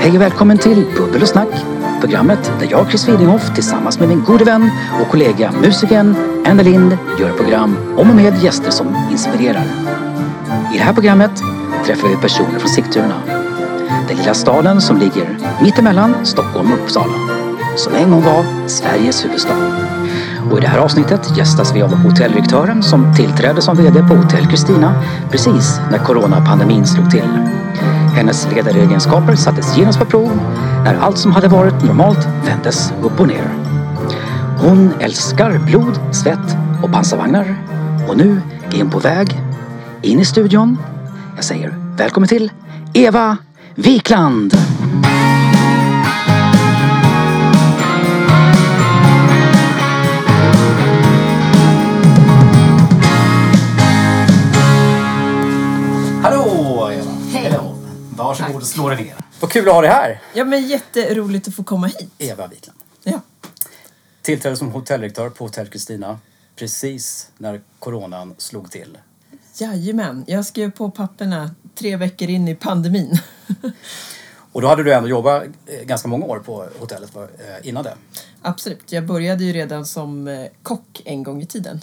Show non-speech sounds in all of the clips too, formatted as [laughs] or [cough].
Hej och välkommen till Bubbel och snack. Programmet där jag, Chris Widinghoff, tillsammans med min gode vän och kollega musikern Anna Lind gör program om och med gäster som inspirerar. I det här programmet träffar vi personer från Sigtuna. Den lilla staden som ligger mittemellan Stockholm och Uppsala. Som en gång var Sveriges huvudstad. Och i det här avsnittet gästas vi av hotelldirektören som tillträdde som VD på Hotell Kristina precis när coronapandemin slog till. Hennes ledaregenskaper sattes genast på prov när allt som hade varit normalt vändes upp och ner. Hon älskar blod, svett och pansarvagnar. Och nu är hon på väg in i studion. Jag säger välkommen till Eva Wikland! Varsågod och slå dig ner. Vad kul att ha dig här! Ja, men jätteroligt att få komma hit. Eva Wikland. Ja. Tillträdde som hotelldirektör på Hotell Kristina precis när coronan slog till. Jajamän, jag skrev på papperna tre veckor in i pandemin. [laughs] Och då hade du ändå jobbat eh, ganska många år på hotellet eh, innan det. Absolut, jag började ju redan som eh, kock en gång i tiden.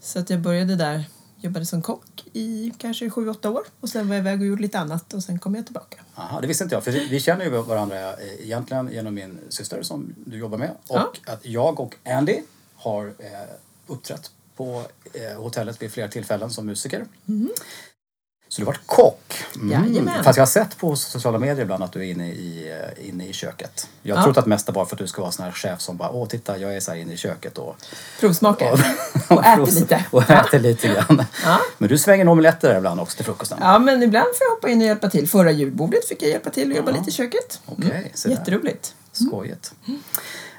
Så att jag började där, jobbade som kock i kanske sju, åtta år. Och sen var jag iväg och gjorde lite annat och sen kom jag tillbaka. Aha, det visste inte jag, för vi, vi känner ju varandra eh, egentligen genom min syster som du jobbar med. Och Ja. att jag och Andy har eh, uppträtt på eh, hotellet vid flera tillfällen som musiker. Så du har varit kock. Mm. Jajamän. Fast jag har sett på sociala medier ibland att du är inne i, inne i köket. Jag Ja. trott att mest bara för att du ska vara sån här chef som bara åh titta jag är så här inne i köket och, Provsmakare. och [laughs] äter lite. [laughs] och äter lite grann. Ja. Men du svänger omeletter där ibland också till frukosten. Ja, men ibland får jag hoppa in och hjälpa till. Förra julbordet fick jag hjälpa till och jobba lite i köket. Där. Jätteroligt. Skojigt.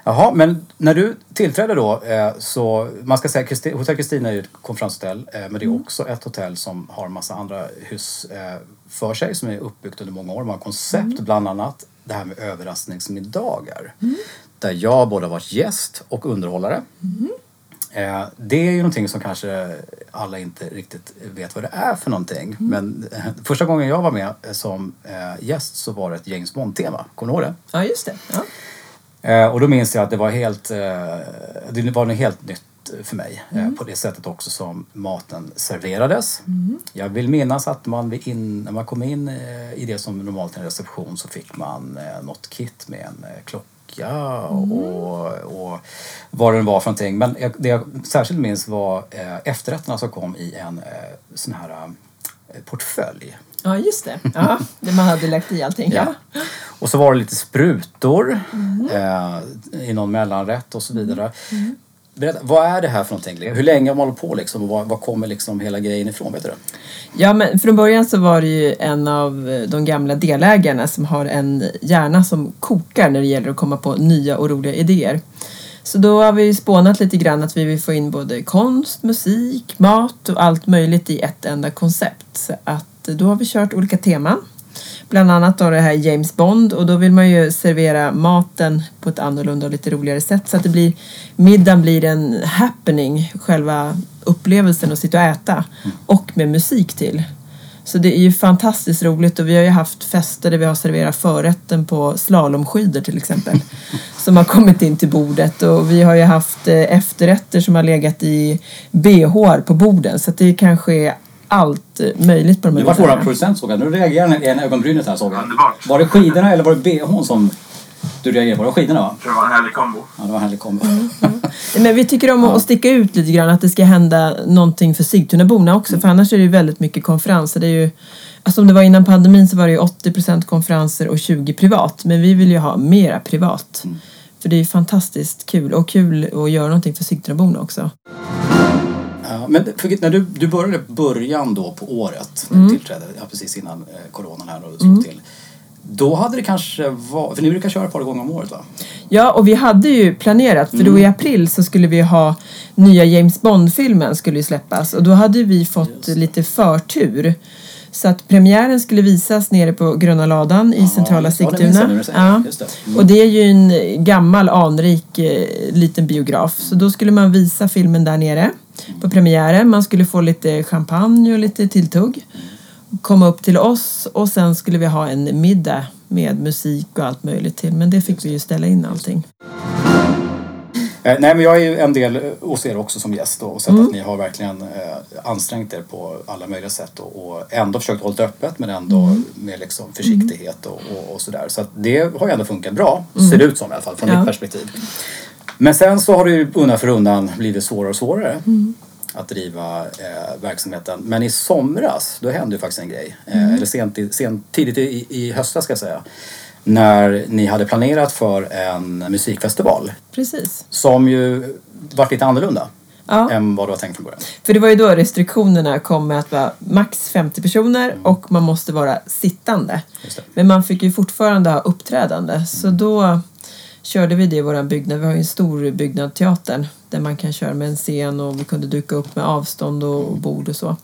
Jaha, men när du tillträdde då eh, så, man ska säga Christi- Hotell Kristina är ju ett konferenshotell eh, men det är också ett hotell som har massa andra hus eh, för sig som är uppbyggt under många år. Man har koncept bland annat det här med överraskningsmiddagar. Där jag både har varit gäst och underhållare. Eh, det är ju någonting som kanske alla inte riktigt vet vad det är för någonting. Men eh, första gången jag var med som gäst så var det ett James Bond-tema. Kommer du ihåg det? Ja, just det. Ja. Eh, och då minns jag att det var helt, eh, det var något helt nytt för mig. Eh, Mm. på det sättet också som maten serverades. Jag vill minnas att man in, när man kom in i det som normalt är en reception så fick man något kit med en klocka Mm. och, och vad det var för någonting. Men det jag särskilt minns var efterrätterna som kom i en sån här portfölj. Ja, just det. Ja, det man hade lagt i allting. Ja. Och så var det lite sprutor eh, i någon mellanrätt och så vidare. Berätta, vad är det här för någonting? Hur länge har man hållit på liksom? Och var, var kommer liksom hela grejen ifrån? Vet du? Ja, men från början så var det ju en av eh, de gamla delägarna som har en hjärna som kokar när det gäller att komma på nya och roliga idéer. Så då har vi spånat lite grann att vi vill få in både konst, musik, mat och allt möjligt i ett enda koncept. Så att eh, då har vi kört olika teman. Bland annat då det här James Bond och då vill man ju servera maten på ett annorlunda och lite roligare sätt så att det blir middagen blir en happening, själva upplevelsen att sitta och äta och med musik till. Så det är ju fantastiskt roligt och vi har ju haft fester där vi har serverat förrätten på slalomskidor till exempel. [laughs] som har kommit in till bordet och vi har ju haft eh, efterrätter som har legat i bh på borden så att det kanske är allt eh, möjligt på de här Nu var middagarna. våran producent såg jag. Nu reagerar en ögonbrynet här såg jag. Underbart. Var det skidorna eller var det bhn som du reagerade på? Det var skidorna va? Det var en härlig kombo. Ja, det var en härlig kombo. [laughs] Men vi tycker om att sticka ut lite grann, att det ska hända någonting för Sigtunaborna också. För annars är det ju väldigt mycket konferenser. Det är ju, alltså om det var innan pandemin så var det ju 80% konferenser och 20 privat. Men vi vill ju ha mera privat. För det är ju fantastiskt kul och kul att göra någonting för Sigtunaborna också. Ja, men när du, du började början då på året, när Mm. du tillträdde, ja, precis innan eh, coronan här och slog till. Då hade det kanske varit, för ni brukar köra ett par gånger om året va? Ja, och vi hade ju planerat, för då i april så skulle vi ha nya James Bond-filmen skulle ju släppas och då hade vi fått lite förtur. Så att premiären skulle visas nere på Gröna Ladan i centrala ja, när Sigtuna. Ja. Mm. Och det är ju en gammal anrik eh, liten biograf så då skulle man visa filmen där nere. På premiären. Man skulle få lite champagne och lite tilltugg. Komma upp till oss och sen skulle vi ha en middag med musik och allt möjligt till. Men det fick vi ju ställa in allting. Eh, nej, men jag är ju en del hos er också som gäst och sett att ni har verkligen eh, ansträngt er på alla möjliga sätt och, ändå försökt hålla det öppet men ändå med liksom försiktighet och, och, och sådär. Så det har ju ändå funkat bra, ser det ut som i alla fall från Ja. mitt perspektiv. Men sen så har det ju undan för undan blivit svårare och svårare att driva eh, verksamheten. Men i somras, då hände ju faktiskt en grej. Eh, Eller sent, sent, tidigt i, i höstas ska jag säga. När ni hade planerat för en musikfestival. Precis. Som ju vart lite annorlunda Ja. än vad du har tänkt från början. För det var ju då restriktionerna kom med att vara max 50 personer och man måste vara sittande. Men man fick ju fortfarande ha uppträdande. Så då körde vi det i vår byggnad. Vi har ju en stor byggnad, teatern, där man kan köra med en scen och vi kunde duka upp med avstånd och bord och så.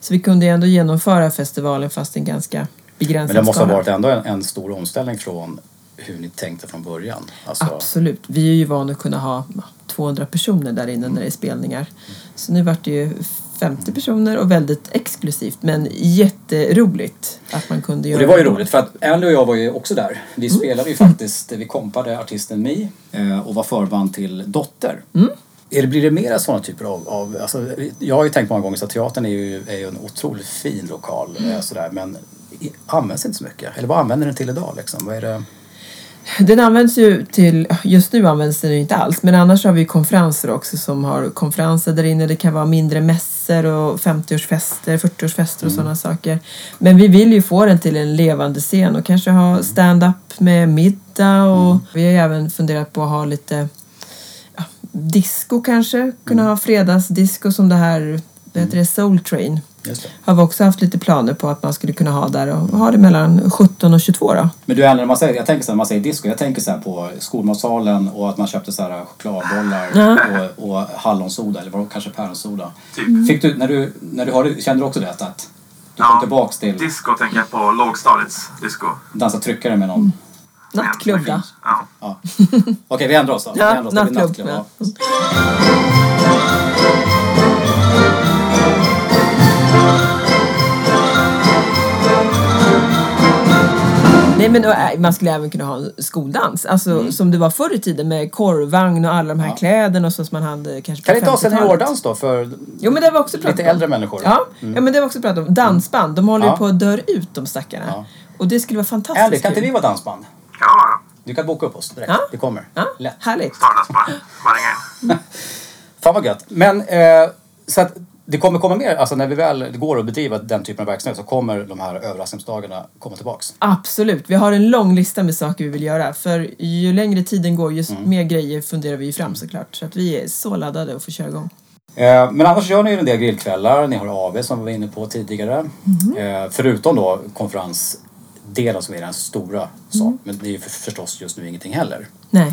Så vi kunde ändå genomföra festivalen fast en ganska begränsad Men det måste ha skala. varit ändå en, en stor omställning från hur ni tänkte från början. Alltså, Absolut. Vi är ju vana att kunna ha ja, 200 personer där inne när det är spelningar. Så nu vart det ju 50 personer och väldigt exklusivt men jätteroligt att man kunde göra det var ju roligt för att Andy och jag var ju också där. Vi spelade ju faktiskt, vi kompade artisten Mi eh, och var förband till Dotter. Är det, blir det mera sådana typer av, av alltså, jag har ju tänkt många gånger att teatern är ju, är ju en otroligt fin lokal eh, sådär, men används inte så mycket. Eller vad använder den till idag liksom? Vad är det? Den används ju till, just nu används den ju inte alls, men annars har vi konferenser också som har konferenser där inne. Det kan vara mindre mässor och 50-årsfester, 40-årsfester och sådana saker. Men vi vill ju få den till en levande scen och kanske ha stand-up med middag och vi har ju även funderat på att ha lite ja, disco kanske. Kunna ha fredagsdisco som det här, vad heter det, Soul Train. Har vi också haft lite planer på att man skulle kunna ha där och ha det mellan 17 och 22 då. Men du när man säger, jag tänker så här, när man säger disco, jag tänker så här på skolmatsalen och att man köpte så här chokladbollar Ja. och, och hallonsoda eller var det kanske päronsoda. Fick du, när du, när du hörde, kände du också det? Att du kom tillbaks till Disco tänker jag på lågstadiets disco. dansa tryckare med någon? Nattklubb då. Ja. Ja. Okej, vi ändrar oss då. vi Ja, ändrar oss. Blir nattklubb, Ja. Men äh, man skulle även kunna ha en skoldans. Alltså som det var förr i tiden med korvvagn och alla de här Mm. Ja. kläderna och så som man hade kanske Kan det inte ha 50-talet. seniordans då för Jo men det var också pratat lite om. äldre människor? Ja, ja men det var också pratat om. Dansband, de håller Ja. ju på att dö ut de stackarna. Ja. Och det skulle vara fantastiskt Andy, kan inte vi vara dansband? Ja, Du kan boka upp oss direkt. Ja. Det kommer. Ja, Lätt. härligt. Stardust bara. Bara ringa in. [laughs] Fan vad gött. Men eh, så att det kommer komma mer, alltså när vi väl går att bedriva den typen av verksamhet så kommer de här överraskningsdagarna komma tillbaks. Absolut. Vi har en lång lista med saker vi vill göra. För ju längre tiden går, ju Mm. mer grejer funderar vi ju fram såklart. Så att vi är så laddade att få köra igång. Eh, Men annars gör ni ju en del grillkvällar, ni har AV som vi var inne på tidigare. Eh, Förutom då konferensdelen som är den stora sak. Men det är ju för, förstås just nu ingenting heller. Nej.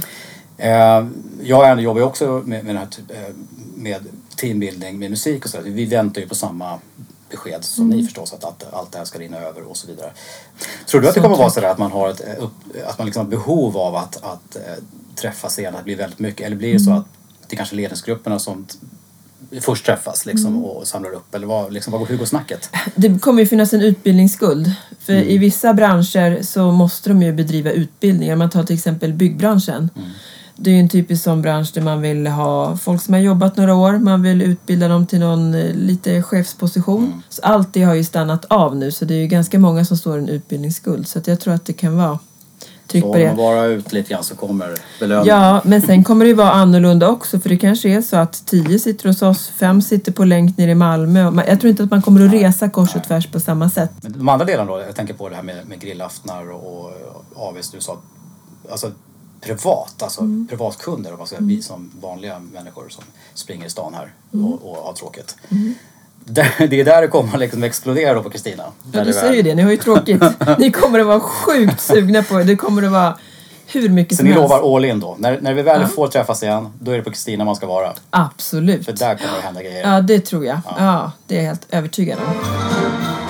Eh, Jag jobbar ju också med, med, här, typ, eh, med teambuilding, med musik och så. Vi väntar ju på samma besked som ni förstås, att allt, allt det här ska rinna över och så vidare. Tror du att det kommer vara så att man har ett, eh, att man liksom behov av att, att träffas igen, att blir väldigt mycket? Eller blir det så att det är kanske ledningsgrupperna som först träffas liksom, och samlar upp? Eller vad, liksom, vad, hur går snacket? Det kommer ju finnas en utbildningsskuld. För Mm. i vissa branscher så måste de ju bedriva utbildningar. Man tar till exempel byggbranschen. Mm. Det är ju en typisk sån bransch där man vill ha folk som har jobbat några år. Man vill utbilda dem till någon eh, lite chefsposition. Mm. Så allt det har ju stannat av nu. Så det är ju ganska många som står i en utbildningsskuld. Så jag tror att det kan vara tryck på om man det. bara ut lite grann så kommer belöningen. Ja, men sen kommer det ju vara annorlunda också. För det kanske är så att tio sitter hos oss, fem sitter på länk nere i Malmö. Och Jag tror inte att man kommer att resa kors och tvärs på samma sätt. Men de andra delarna då, jag tänker på det här med, med grillaftnar och, och AVs, du sa alltså privat, alltså Mm. privatkunder, om man ska, vi som vanliga människor som springer i stan här Mm. och, och har tråkigt. Det, [laughs] det är där det kommer liksom explodera då på Kristina. Ja, du säger väl- ju det. Ni har ju tråkigt. [laughs] Ni kommer att vara sjukt sugna på det. Det kommer att vara hur mycket Så ni helst. lovar all in då? När, när vi väl Ja. får träffas igen, då är det på Kristina man ska vara. Absolut. För där kommer det hända grejer. Ja, det tror jag. Ja, det är jag helt övertygad om.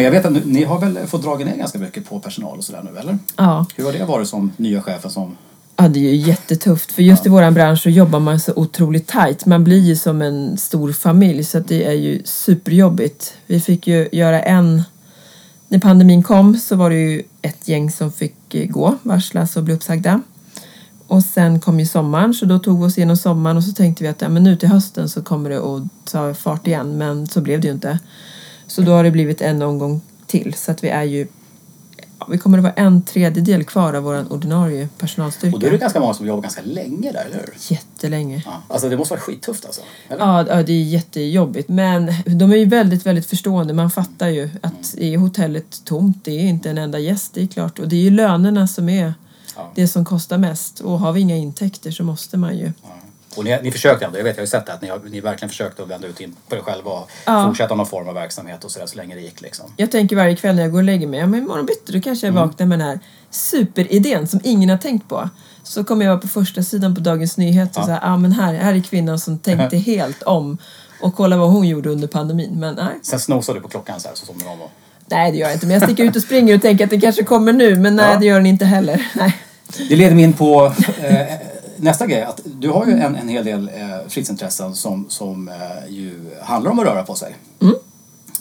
Men jag vet att ni, har väl fått dra ner ganska mycket på personal och sådär nu, eller? Ja. Hur har det varit som nya chefen som Ja, det är ju jättetufft. För just i våran bransch så jobbar man så otroligt tajt. Man blir ju som en stor familj så att det är ju superjobbigt. Vi fick ju göra en... När pandemin kom så var det ju ett gäng som fick eh, gå, varslas och bli uppsagda. Och sen kom ju sommaren så då tog vi oss igenom sommaren och så tänkte vi att ja, men nu till hösten så kommer det att ta fart igen. Men så blev det ju inte. Så då har det blivit en omgång till så att vi är ju vi kommer att vara en tredjedel kvar av vår ordinarie personalstyrka. Och då är det ganska många som jobbar ganska länge där, eller hur? Jättelänge. Ja. Alltså det måste vara skittufft alltså. Eller? Ja, ja, det är jättejobbigt. Men de är ju väldigt, väldigt förstående. Man fattar ju att är hotellet tomt, det är inte en enda gäst, det är klart. Och det är ju lönerna som är Ja. det som kostar mest. Och har vi inga intäkter så måste man ju. Ja. Och ni, ni försökte ändå, jag vet jag har ju sett det, att ni, har, ni verkligen försökte att vända ut in på er själva och Ja. fortsätta någon form av verksamhet och sådär så länge det gick liksom. Jag tänker varje kväll när jag går och lägger mig, ja, men imorgon bitti då kanske jag Mm. vaknar med den här superidén som ingen har tänkt på. Så kommer jag vara på första sidan på Dagens Nyheter och Ja. säga, ja men här, här är kvinnan som tänkte [laughs] helt om och kolla vad hon gjorde under pandemin. Men nej, Sen snosade du på klockan så här så somnade de och... nej det gör jag inte. Men jag sticker ut och springer och tänker att det kanske kommer nu. Men nej, Ja. det gör den inte heller. Nej. Det leder mig in på eh, nästa grej. Att du har ju en, en hel del eh, fritidsintressen som, som eh, ju handlar om att röra på sig.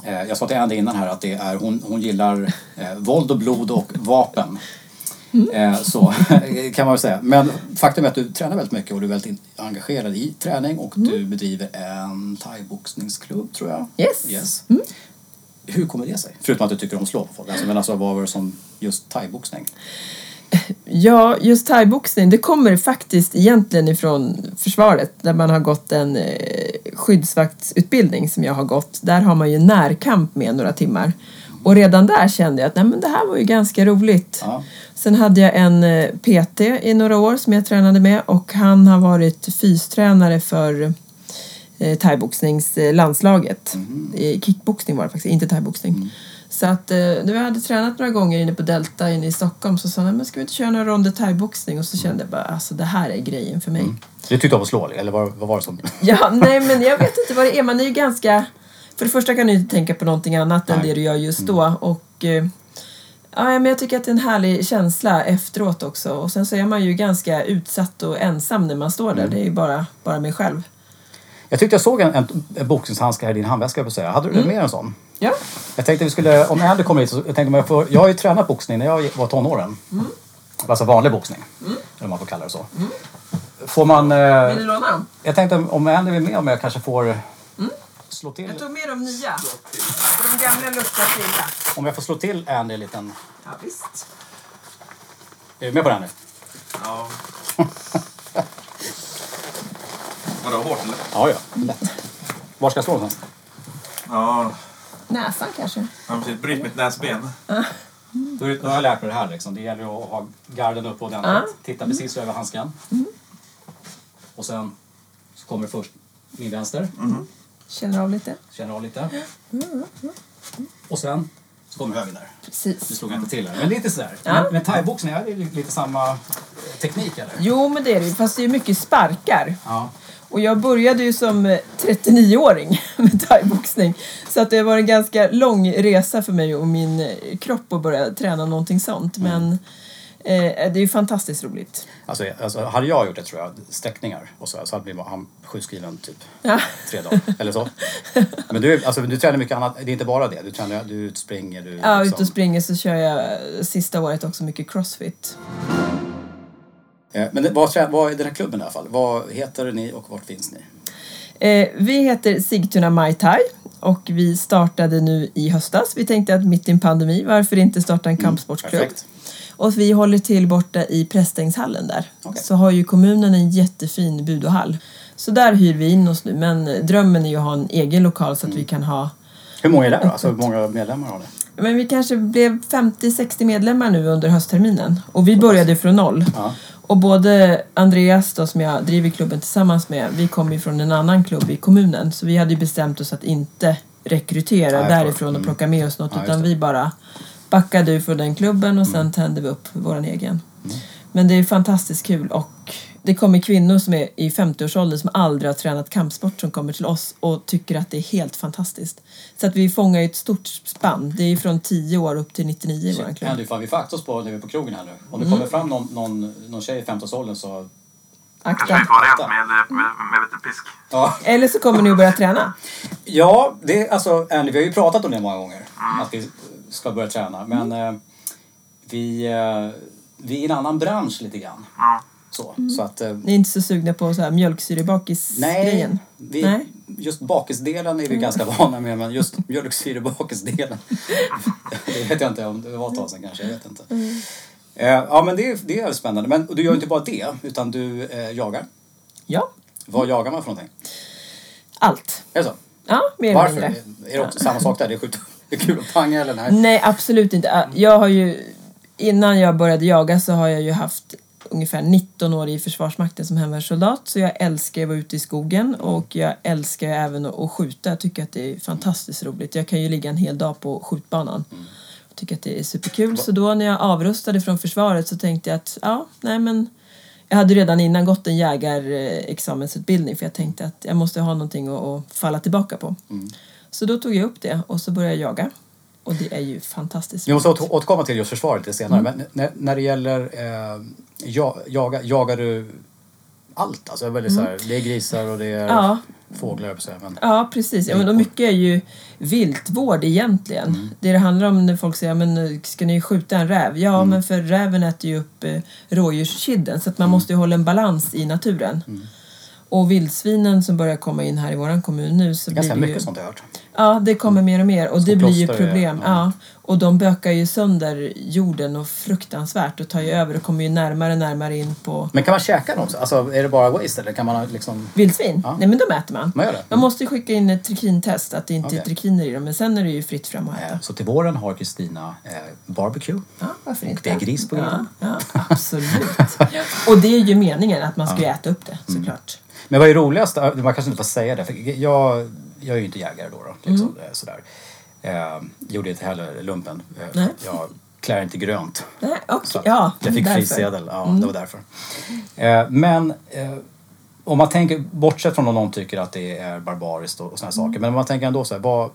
Eh, jag sa till Andy innan här att det är, hon, hon gillar eh, våld och blod och vapen. Eh, så [laughs] kan man väl säga. Men faktum är att du tränar väldigt mycket och du är väldigt engagerad i träning och du bedriver en thaiboxningsklubb tror jag. Yes. yes. Hur kommer det sig? Förutom att du tycker om att slå på folk. Alltså, men alltså vad var det som just thaiboxning? [laughs] Ja, just thaiboxning, det kommer faktiskt egentligen ifrån försvaret där man har gått en eh, skyddsvaktsutbildning som jag har gått. Där har man ju närkamp med några timmar. Och redan där kände jag att nej, men det här var ju ganska roligt. Ja. Sen hade jag en eh, PT i några år som jag tränade med och han har varit fystränare för eh, thaiboxningslandslaget. I Kickboxning var det faktiskt, inte thaiboxning. Så att eh, när vi hade tränat några gånger inne på Delta inne i Stockholm så sa han, men ska vi inte köra några ronder thaiboxning? Och så kände jag bara, alltså det här är grejen för mig. Du tyckte om att slå eller vad, vad var det som... [laughs] Ja, nej men jag vet inte vad det är. Man är ju ganska... För det första kan du inte tänka på någonting annat än Nej. det du gör just då. Och eh, ja, men jag tycker att det är en härlig känsla efteråt också. Och sen så är man ju ganska utsatt och ensam när man står där. Det är ju bara, bara mig själv. Jag tyckte jag såg en, en, en boxningshandske här i din handväska, på säga. Hade du med en sån? Ja. Jag tänkte vi skulle, om Andy kommer hit så jag tänkte om jag får, jag har ju tränat boxning när jag var tonåren. Alltså vanlig boxning, eller om man får kalla det så. Får man, eh, Vill du låna dem? jag tänkte om Andy vill med om jag kanske får slå till, Jag tog med de nya. De gamla luktar illa. om jag får slå till Andy en liten, Ja, visst. är du med på det här nu? Ja. [laughs] Vadå, hårt eller? Ja, ja, lätt. Var ska jag slå någonstans? Ja, Näsan kanske. har precis brytt mitt näsben. Då, då har jag lärt mig det här liksom. Det gäller att ha garden uppe ordentligt. Ja. Titta precis över handsken. Och sen så kommer först min vänster. Känner av lite. Känner av lite. Och sen så kommer höger där. Nu Precis. slog jag inte till här. Men lite sådär. Ja. Men, men thaiboxning, är det lite samma teknik eller? Jo, men det är det ju. Fast det är mycket sparkar. Ja. Och jag började ju som eh, 39-åring [laughs] med thaiboxning. Så att det var en ganska lång resa för mig och min eh, kropp att börja träna någonting sånt. Men eh, det är ju fantastiskt roligt. Alltså, alltså, hade jag gjort det tror jag, sträckningar och så, så hade blivit han sjukskriven typ Ja. tre dagar. Eller så. [laughs] Men du, alltså, du tränar mycket annat. Det är inte bara det. Du tränar, du ut springer, du Ja, liksom- ute och springer så kör jag eh, sista året också mycket crossfit. Eh, Men vad, vad är den här klubben i alla fall? Vad heter ni och vart finns ni? Eh, vi heter Sigtuna Mai Tai och vi startade nu i höstas. Vi tänkte att mitt i en pandemi, varför inte starta en kampsportsklubb? perfekt. Och vi håller till borta i Prästängshallen där. Okej. Så har ju kommunen en jättefin budohall. Så där hyr vi in oss nu. Men drömmen är ju att ha en egen lokal så att vi kan ha Hur många är det då? Alltså hur många medlemmar har ni? men vi kanske blev 50-60 medlemmar nu under höstterminen. Och vi började från noll. Ja. Och både Andreas då, som jag driver klubben tillsammans med, vi kommer ju från en annan klubb i kommunen. Så vi hade ju bestämt oss att inte rekrytera Nej, därifrån och Mm. plocka med oss något. Ja, just utan vi bara backade ur för den klubben och Mm. sen tände vi upp vår egen. Men det är fantastiskt kul och Det kommer kvinnor som är i 50-årsåldern som aldrig har tränat kampsport som kommer till oss och tycker att det är helt fantastiskt. Så att vi fångar ju ett stort spann. Det är från 10 år upp till 99 i våran klubb. Andy, fan, vi får akta oss på när vi är på krogen här nu. Om det Mm. kommer fram någon, någon, någon tjej i 15-årsåldern så... Kanske Akta. vi får med, med, med lite pisk. Ja, Eller så kommer ni att börja träna. ja det, är- alltså, Andy, vi har ju pratat om det många gånger. Att vi ska börja träna. Men Mm. eh, vi, eh, vi är i en annan bransch lite grann. Ja. Så, Mm. så att... Eh, Ni är inte så sugna på så här nej, mjölksyrebakis-grejen? vi, Nej. just bakisdelen är vi ganska vana med. Men just mjölksyrebakisdelen. [laughs] det vet jag inte om det var ett tag sedan kanske. Jag vet inte. Eh, ja, men det, är- det är spännande. Men du gör ju inte bara det, utan du eh, jagar. Ja, Vad jagar man för någonting? allt. Är det så? Ja, mer eller Varför? mindre. Är det också samma sak där? Det är, skjut, det är kul att panga eller nej? Nej, absolut inte. Jag har ju, innan jag började jaga så har jag ju haft ungefär 19 år i Försvarsmakten som hemvärnssoldat. Så jag älskar att vara ute i skogen och jag älskar även att skjuta. Jag tycker att det är fantastiskt roligt. Jag kan ju ligga en hel dag på skjutbanan. Jag tycker att det är superkul. Så då när jag avrustade från försvaret så tänkte jag att ja, nej men jag hade redan innan gått en jägarexamensutbildning för jag tänkte att jag måste ha någonting att, falla tillbaka på. Så då tog jag upp det och så började jag jaga. Och det är ju fantastiskt Vi måste återkomma till just försvaret lite senare. Mm. Men när, när det gäller eh, ja, jaga, jagar du allt? Alltså väldigt så här, det är grisar och det är Mm. Ja. fåglar, jag att säga. Men, Ja, precis. Ja, men och mycket är ju viltvård egentligen. Mm. Det det handlar om när folk säger men ska ni skjuta en räv? Ja, Mm. men för räven äter ju upp eh, rådjurskidden så att man Mm. måste ju hålla en balans i naturen. Och vildsvinen som börjar komma in här i våran kommun nu så ganska blir det ju... mycket sånt har jag hört. Ja, det kommer mer och mer och det blir ju plåster, problem. ja. Ja. Och de bökar ju sönder jorden och fruktansvärt och tar ju över och kommer ju närmare och närmare in på Men kan man käka dem? Alltså är det bara waste eller kan man liksom... vildsvin. Ja. Nej men de äter man. Man gör det? Man måste ju skicka in ett trikintest att det inte är Okej. trikiner i dem men sen är det ju fritt fram att äta. Eh, Så till våren har Kristina eh, barbecue. Ja, varför inte? det är gris på ja, grillen. ja, absolut. Och det är ju meningen att man ska ju äta upp det Mm. såklart. Men vad är roligast? Man kanske inte får säga det. För jag, jag är ju inte jägare då. då liksom, Mm. eh, sådär. Eh, gjorde inte heller lumpen. Eh. Jag klär inte grönt. Nej. Så att ja, jag fick därför. Mm. frisedel. Ja, det var därför. Eh, men eh, om man tänker, bortsett från om någon tycker att det är barbariskt och, och sådana Mm. saker. Men om man tänker ändå så här, vad,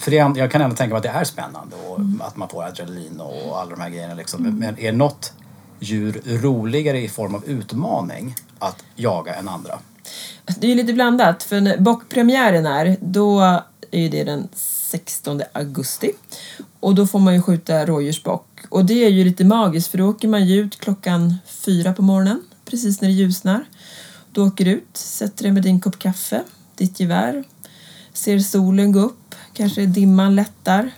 för det, jag kan ändå tänka mig att det är spännande och Mm. att man får adrenalin och alla de här grejerna. Liksom. Men är något djur roligare i form av utmaning att jaga än andra? Det är ju lite blandat. För när bockpremiären är, då är ju det den 16 augusti. Och då får man ju skjuta rådjursbock. Och det är ju lite magiskt för då åker man ju ut klockan fyra på morgonen, precis när det ljusnar. Du åker ut, sätter dig med din kopp kaffe, ditt gevär, ser solen gå upp, kanske dimman lättar.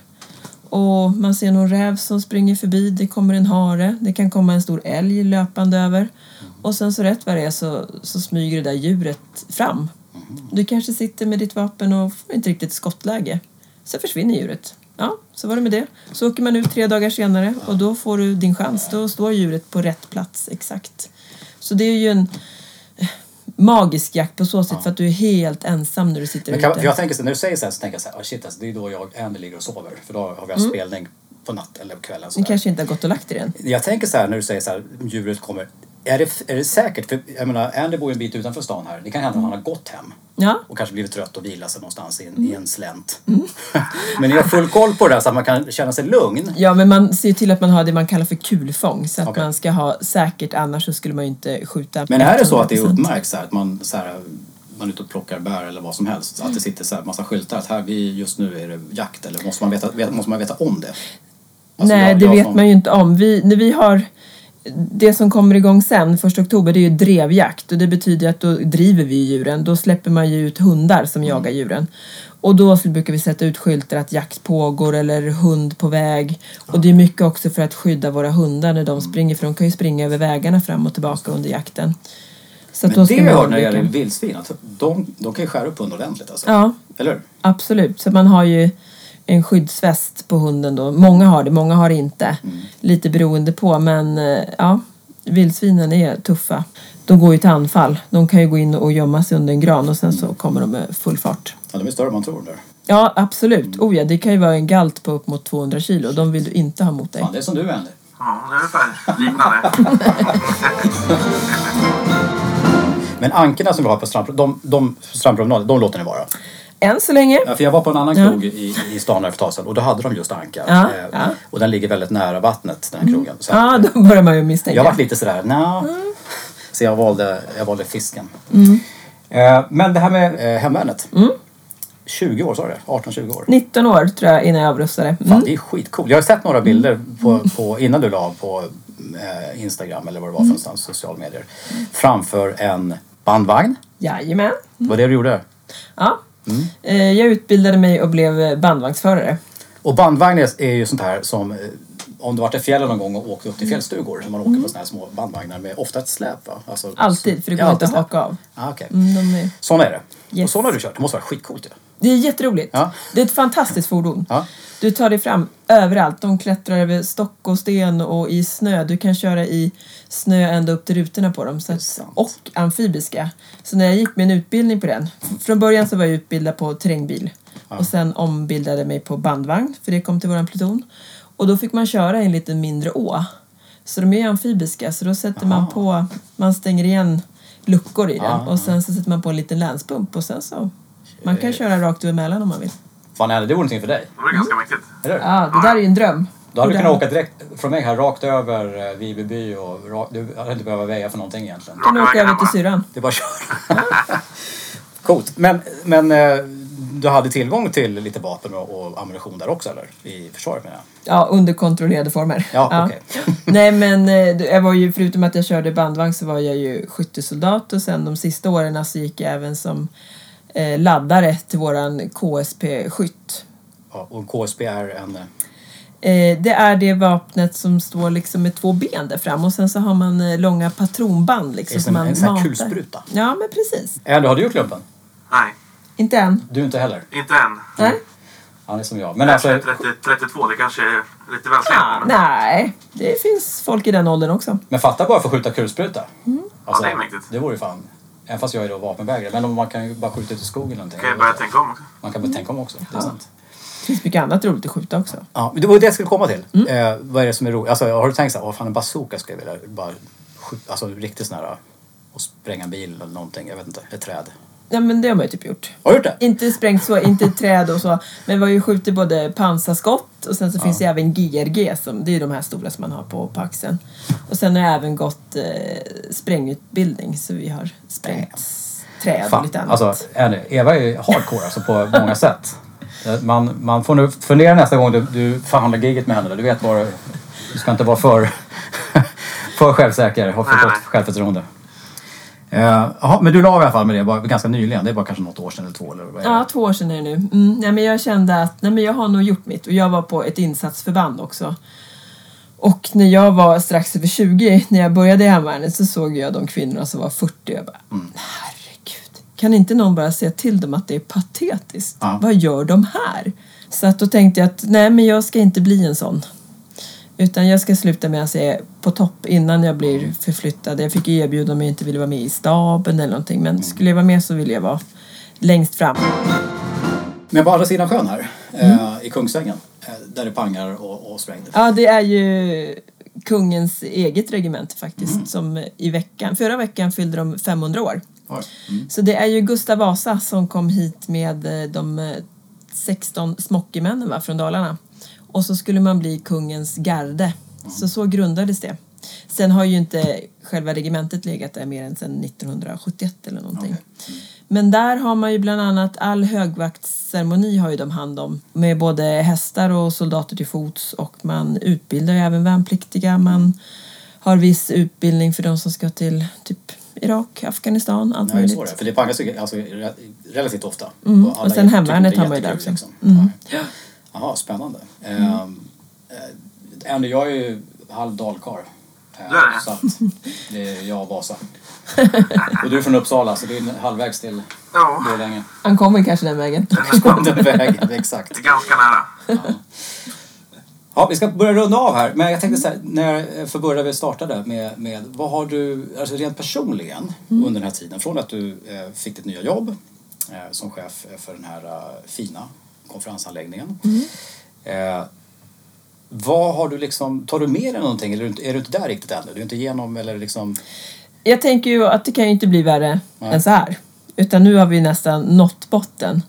Och man ser någon räv som springer förbi, det kommer en hare, det kan komma en stor älg löpande över. Och sen så rätt vad det är så, så smyger det där djuret fram. Du kanske sitter med ditt vapen och får inte riktigt skottläge. Så försvinner djuret. Ja, så var det med det. Så åker man ut tre dagar senare och då får du din chans. Då står djuret på rätt plats exakt. Så det är ju en eh, magisk jakt på så sätt för att du är helt ensam när du sitter kan, ute. jag tänker så, när du säger så här så tänker jag så här, oh shit alltså, det är då jag Andy ligger och sover. För då har vi haft spelning på natt eller på kvällen. Ni sådär. kanske inte har gått och lagt er än. Jag tänker så här när du säger så här, djuret kommer. Är det, är det säkert? För jag menar, Andy bor ju en bit utanför stan här. Det kan hända att han har gått hem. Ja, Och kanske blivit trött och vilat sig någonstans i en, Mm. i en slänt. [laughs] Men ni har full koll på det där så att man kan känna sig lugn. Ja, men man ser till att man har det man kallar för kulfång så att Okej. man ska ha säkert, annars så skulle man ju inte skjuta. Men är det så att det är 100%? uppmärkt så här, att man, så här, man är ute och plockar bär eller vad som helst. Så att det sitter så här massa skyltar att här, vi, just nu är det jakt. Eller måste man veta, vet, måste man veta om det? Alltså, Nej, jag- det jag vet som- man ju inte om. Vi, när vi har det som kommer igång sen, första oktober, det är ju drevjakt och det betyder att då driver vi djuren. Då släpper man ju ut hundar som jagar djuren. Och då brukar vi sätta ut skyltar att jakt pågår eller hund på väg. Och det är mycket också för att skydda våra hundar när de springer, för de kan ju springa över vägarna fram och tillbaka under jakten. Så Men det jag man hör när det gäller vildsvin, att de, de kan ju skära upp hund ordentligt alltså. Ja, Eller? Absolut, så man har ju en skyddsväst på hunden då. Många har det, många har det inte. Lite beroende på, men eh, ja, vildsvinen är tuffa. De går ju till anfall. De kan ju gå in och gömma sig under en gran och sen så kommer de med full fart. Ja, de är större än man tror där. Ja, absolut. Oh ja, det kan ju vara en galt på upp mot 200 kilo. De vill du inte ha mot dig. Fan, det är som du Andy. Ja, det är ungefär liknande. [laughs] Men ankorna som vi har på strand, de, de, strandpromenaden, de låter ni vara. Än så länge. Ja, för jag var på en annan Ja. krog i, i stan här för ett tag sedan och då hade de just ankar. Ja, Eh, ja. Mm. Och den ligger väldigt nära vattnet, den här krogen. Så Ja, då börjar man ju misstänka. jag var lite sådär, nja. Så jag valde, jag valde fisken. Mm. Eh, men det här med eh, hemvärnet. 20 år sa du 18-20 år. 19 år tror jag innan jag avrustade. Fan, Mm. det är skitcoolt. Jag har sett några bilder på, på, innan du la på eh, Instagram eller vad det var för Mm. någonstans, sociala medier. Framför en bandvagn. Jajamän. Vad var det du gjorde? Ja. Mm. Eh, Jag utbildade mig och blev bandvagnsförare. Och bandvagn är ju sånt här som eh, om du varit i fjällen någon gång och åkt upp till fjällstugor. Så man åker på såna här små bandvagnar med ofta ett släp va? Alltså, Mm. Alltid, för det Ja, går inte att haka av. Ah, okay. Mm, är... Såna är det. Och Yes. såna har du kört. Det måste vara skitcoolt ju. Det är jätteroligt. Ja. Det är ett fantastiskt fordon. Ja. Du tar dig fram överallt. De klättrar över stock och sten och i snö. Du kan köra i snö ända upp till rutorna på dem. Så att, och amfibiska. Så när jag gick min utbildning på den. Från början så var jag utbildad på terrängbil. Och sen ombildade mig på bandvagn. För det kom till våran pluton. Och då fick man köra i en lite mindre å. Så de är amfibiska. Så då sätter man på, man stänger igen luckor i den. Ah. Och sen så sätter man på en liten länspump. Och sen så, man kan köra rakt över Mälaren om man vill. Fan Andy, det vore någonting för dig. Det var ganska mäktigt. Eller hur? Ja, det där är ju en dröm. Då hade du kunnat åka direkt från mig här rakt över eh, Vibyby och rakt, du hade inte behövt väja för någonting egentligen. kan du åka vägen över till syrran. Det är bara att köra. [laughs] Coolt. Men, men eh, du hade tillgång till lite vapen och, ammunition där också eller? I försvaret menar jag. Ja, under kontrollerade former. Ja, okej. [laughs] Nej, men eh, jag var ju, förutom att jag körde bandvagn så var jag ju skyttesoldat och sen de sista åren så gick jag även som laddare till våran KSP-skytt. Ja, och KSB är en... eh, Eh, det är det vapnet som står liksom med två ben där fram och sen så har man eh, långa patronband liksom. Det som man en sån här kulspruta. Ja, men precis. Andy, har du gjort lumpen? Nej, Inte än. Du inte heller? inte än. Nej. Han är som jag. Men alltså, 30, 32, det kanske är lite väl sent. Ah, nej, det finns folk i den åldern också. men fatta bara för att skjuta kulspruta. Mm. Alltså, Ja, det är mäktigt. Det vore ju fan... Även fast jag är då vapenvägrare. Men om man kan ju bara skjuta ut i skogen eller någonting. Kan jag börja tänka om också. Man kan börja tänka om också. Det är sant. Det finns mycket annat roligt att skjuta också. Ja, men det var det jag skulle komma till. Mm. Eh, vad är det som är roligt? Alltså, har du tänkt så här, åh fan en bazooka skulle jag vilja bara skjuta, alltså riktigt sån här och spränga en bil eller någonting, jag vet inte, ett träd. Ja, men det har man ju typ gjort. Har du gjort det? Inte sprängt så, inte träd och så. Men vi har ju skjutit både pansarskott och sen så finns det även GRG som det är de här stora som man har på, på axeln. Och sen har jag även gått eh, sprängutbildning så vi har sprängt s- träd och Fan, lite annat. alltså Eva är ju hardcore alltså på många sätt. Eh, Man, man får nu fundera nästa gång du, du förhandlar giget med henne. Du vet vad du- ska inte vara för, [laughs] för självsäker. Ha för gott självförtroende. Eh, Jaha, men du la i alla fall med det bara ganska nyligen. Det bara kanske något år sedan eller två eller vad är det? Ja, två år sedan är det nu. Mm, nej, men jag kände att nej, men jag har nog gjort mitt. Och jag var på ett insatsförband också. Och när jag var strax över 20, när jag började i hemvärnet, så såg jag de kvinnorna som var 40 och jag bara, Mm. herregud. Kan inte någon bara säga till dem att det är patetiskt? Ja. Vad gör de här? Så att då tänkte jag att nej, men jag ska inte bli en sån. Utan jag ska sluta med att är på topp innan jag blir förflyttad. Jag fick erbjudande om jag inte ville vara med i staben eller någonting. Men skulle jag vara med så ville jag vara längst fram. Men på andra sidan sjön här, eh, i Kungsängen, eh, där det pangar och, och sprängdes. Ja, det är ju kungens eget regemente faktiskt. Som i veckan, förra veckan fyllde de 500 år. Mm. Så det är ju Gustav Vasa som kom hit med eh, de eh, 16 smockemännen va, från Dalarna. Och så skulle man bli kungens garde. Så så grundades det. Sen har ju inte själva regementet legat där mer än sedan 1971 eller någonting. Men där har man ju bland annat all högvaktsceremoni har ju de hand om med både hästar och soldater till fots och man utbildar ju även värnpliktiga. Man har viss utbildning för de som ska till typ Irak, Afghanistan, allt är möjligt. det är. För det pangas ju alltså, re- relativt ofta. Mm, och sen är- hemvärnet har man ju är där också. jättekul, Mm. Ja. Jaha, spännande. Mm. Eh, Andy, jag är ju halv dalkarl. Eh, det? Så att det är jag och Vasa. och du är från Uppsala så det är halvvägs till Ja, Borlänge. Han kommer kanske den vägen. Den vägen, exakt. det är ganska nära. Ja, vi ska börja runda av här. Men jag tänkte så här, när, för börja vi startade med, med vad har du, alltså rent personligen under den här tiden, från att du eh, fick ditt nya jobb eh, som chef för den här eh, fina konferensanläggningen. Eh, vad har du liksom, tar du med dig någonting eller är du, är du inte där riktigt ännu? Du är inte igenom eller liksom... Jag tänker ju att det kan ju inte bli värre än så här. Utan nu har vi nästan nått botten.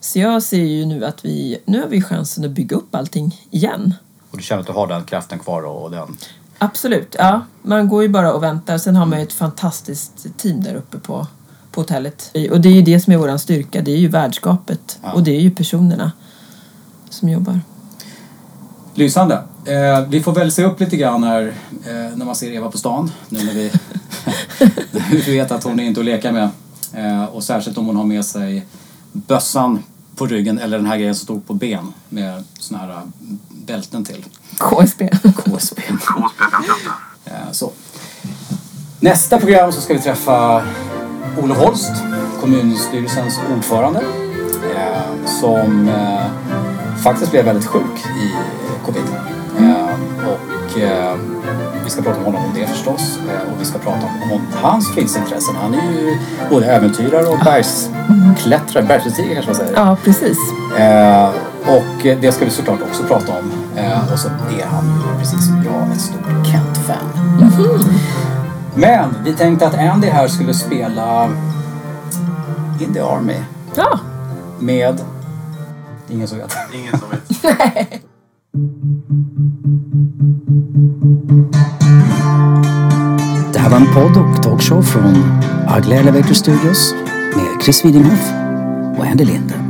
Så jag ser ju nu att vi, nu har vi chansen att bygga upp allting igen. Och du känner att du har den kraften kvar och, och den... Absolut, ja. Man går ju bara och väntar. Sen har man ju ett fantastiskt team där uppe på, på hotellet. Och det är ju det som är vår styrka. Det är ju värdskapet. Ja. Och det är ju personerna som jobbar. Lysande. Eh, vi får väl se upp lite grann här eh, när man ser Eva på stan. Nu när vi, [laughs] när vi vet att hon är inte att leka med. Eh, och särskilt om hon har med sig bössan på ryggen eller den här grejen som stod på ben med såna här eh, bälten till. KSB. KSB. KSB 58. Så. Nästa program så ska vi träffa Olof Holst, kommunstyrelsens ordförande, eh, som eh, faktiskt blev väldigt sjuk i covid. Eh, och vi ska prata om honom om det förstås. Och vi ska prata om, hans fritidsintressen. Han är ju både äventyrare och bergsklättrare, bergsbestigare kanske man säger. Ja, precis. Och det ska vi såklart också prata om. Och så är han ju precis som jag ett stort Kent-fan. Men vi tänkte att Andy här skulle spela In the Army Ja, med... Ingen som vet. Ingen som vet. [laughs] Det här var en podd och talkshow från Ugly Elevator Studios med Chris Widinghoff och Andy Linde.